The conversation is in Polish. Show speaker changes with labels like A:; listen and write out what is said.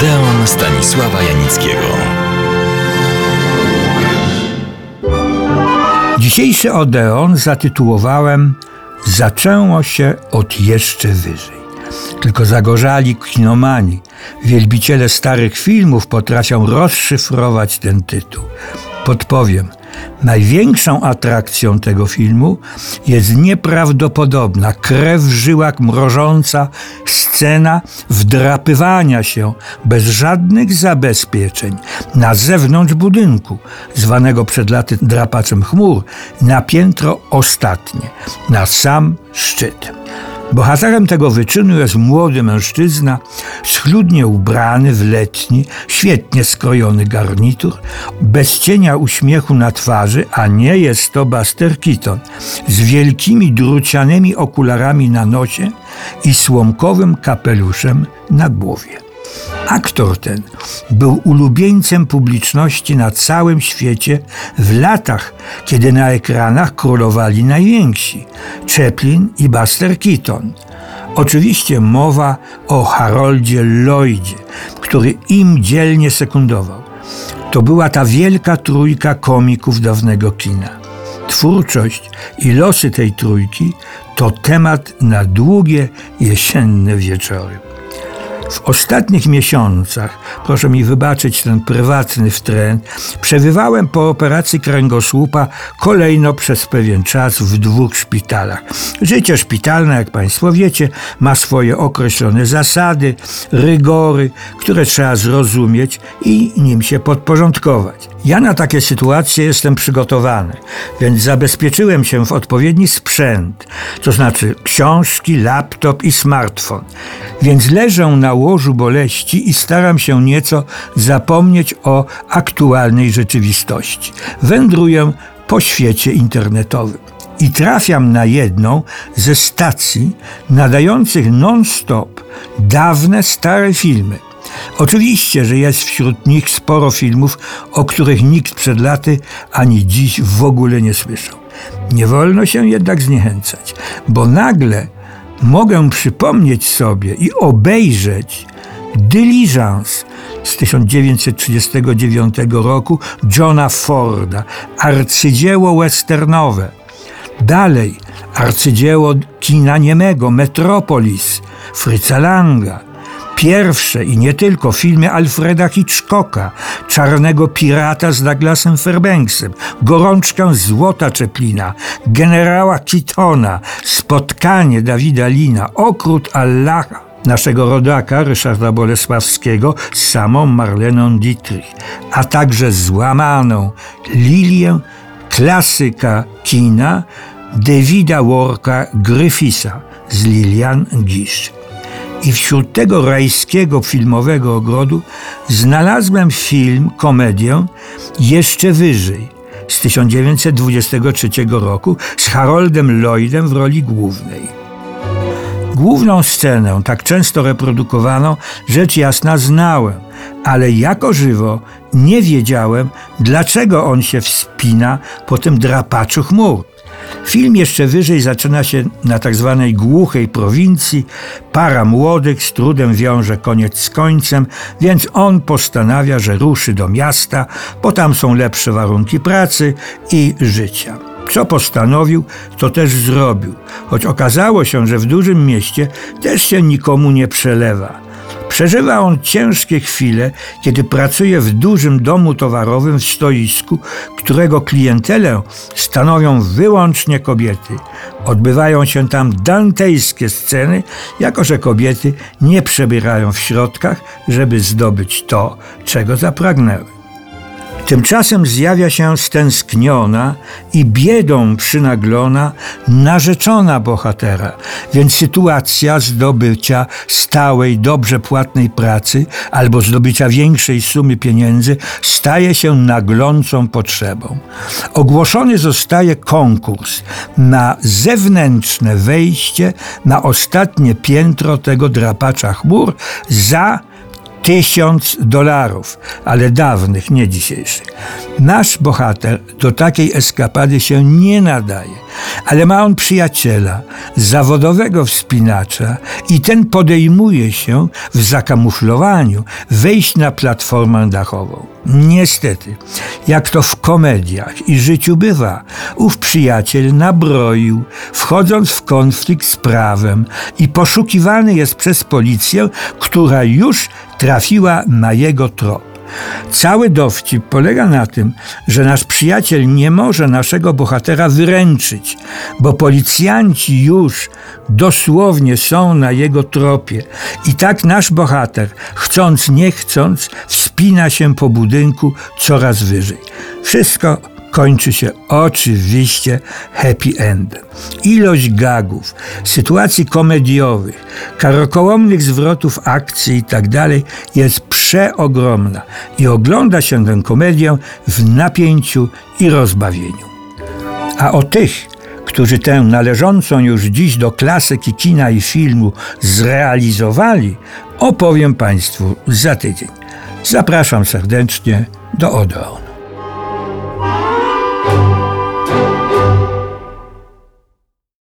A: Odeon Stanisława Janickiego.
B: Dzisiejszy Odeon zatytułowałem Zaczęło się od jeszcze wyżej. Tylko zagorzali kinomani. Wielbiciele starych filmów potrafią rozszyfrować ten tytuł. Podpowiem. Największą atrakcją tego filmu jest nieprawdopodobna, krew w żyłach mrożąca scena wdrapywania się bez żadnych zabezpieczeń na zewnątrz budynku, zwanego przed laty drapaczem chmur, na piętro ostatnie, na sam szczyt. Bohaterem tego wyczynu jest młody mężczyzna, schludnie ubrany w letni, świetnie skrojony garnitur, bez cienia uśmiechu na twarzy, a nie jest to Buster Keaton, z wielkimi drucianymi okularami na nosie i słomkowym kapeluszem na głowie. Aktor ten był ulubieńcem publiczności na całym świecie w latach, kiedy na ekranach królowali najwięksi Chaplin i Buster Keaton. Oczywiście mowa o Haroldzie Lloydzie, który im dzielnie sekundował. To była ta wielka trójka komików dawnego kina. Twórczość i losy tej trójki to temat na długie jesienne wieczory. W ostatnich miesiącach, proszę mi wybaczyć ten prywatny wtręt, przebywałem po operacji kręgosłupa kolejno przez pewien czas w dwóch szpitalach. Życie szpitalne, jak Państwo wiecie, ma swoje określone zasady, rygory, które trzeba zrozumieć i nim się podporządkować. Ja na takie sytuacje jestem przygotowany, więc zabezpieczyłem się w odpowiedni sprzęt, to znaczy książki, laptop i smartfon. Więc leżę na łożu boleści i staram się nieco zapomnieć o aktualnej rzeczywistości. Wędruję po świecie internetowym i trafiam na jedną ze stacji nadających non-stop dawne, stare filmy. Oczywiście, że jest wśród nich sporo filmów, o których nikt przed laty ani dziś w ogóle nie słyszał. Nie wolno się jednak zniechęcać, bo nagle mogę przypomnieć sobie i obejrzeć Diligence z 1939 roku Johna Forda, arcydzieło westernowe. Dalej arcydzieło kina niemego Metropolis Fritza Langa. Pierwsze i nie tylko filmy Alfreda Hitchcocka, Czarnego Pirata z Douglasem Fairbanksem, Gorączkę Złota Czeplina, Generała Keatona, Spotkanie Dawida Lina, Okrut Allaha naszego rodaka Ryszarda Bolesławskiego z samą Marleną Dietrich, a także złamaną Lilię, klasyka kina Davida Worka Gryfisa z Lilian Gish. I wśród tego rajskiego filmowego ogrodu znalazłem film, komedię jeszcze wyżej z 1923 roku z Haroldem Lloydem w roli głównej. Główną scenę, tak często reprodukowaną, rzecz jasna znałem, ale jako żywo nie wiedziałem, dlaczego on się wspina po tym drapaczu chmur. Film jeszcze wyżej zaczyna się na tak zwanej głuchej prowincji. Para młodych z trudem wiąże koniec z końcem, więc on postanawia, że ruszy do miasta, bo tam są lepsze warunki pracy i życia. Co postanowił, to też zrobił, choć okazało się, że w dużym mieście też się nikomu nie przelewa. Przeżywa on ciężkie chwile, kiedy pracuje w dużym domu towarowym w stoisku, którego klientelę stanowią wyłącznie kobiety. Odbywają się tam dantejskie sceny, jako że kobiety nie przebierają w środkach, żeby zdobyć to, czego zapragnęły. Tymczasem zjawia się stęskniona i biedą przynaglona narzeczona bohatera, więc sytuacja zdobycia stałej, dobrze płatnej pracy albo zdobycia większej sumy pieniędzy staje się naglącą potrzebą. Ogłoszony zostaje konkurs na zewnętrzne wejście na ostatnie piętro tego drapacza chmur za tysiąc dolarów, ale dawnych, nie dzisiejszych. Nasz bohater do takiej eskapady się nie nadaje ale ma on przyjaciela, zawodowego wspinacza i ten podejmuje się w zakamuflowaniu wejść na platformę dachową. Niestety, jak to w komediach i życiu bywa, ów przyjaciel nabroił, wchodząc w konflikt z prawem i poszukiwany jest przez policję, która już trafiła na jego trop. Cały dowcip polega na tym, że nasz przyjaciel nie może naszego bohatera wyręczyć, bo policjanci już dosłownie są na jego tropie. I tak nasz bohater, chcąc nie chcąc, wspina się po budynku coraz wyżej. Wszystko kończy się oczywiście happy endem. Ilość gagów, sytuacji komediowych, karokołomnych zwrotów akcji i tak jest przeogromna i ogląda się tę komedię w napięciu i rozbawieniu. A o tych, którzy tę należącą już dziś do klasyki kina i filmu zrealizowali, opowiem Państwu za tydzień. Zapraszam serdecznie do Odeon.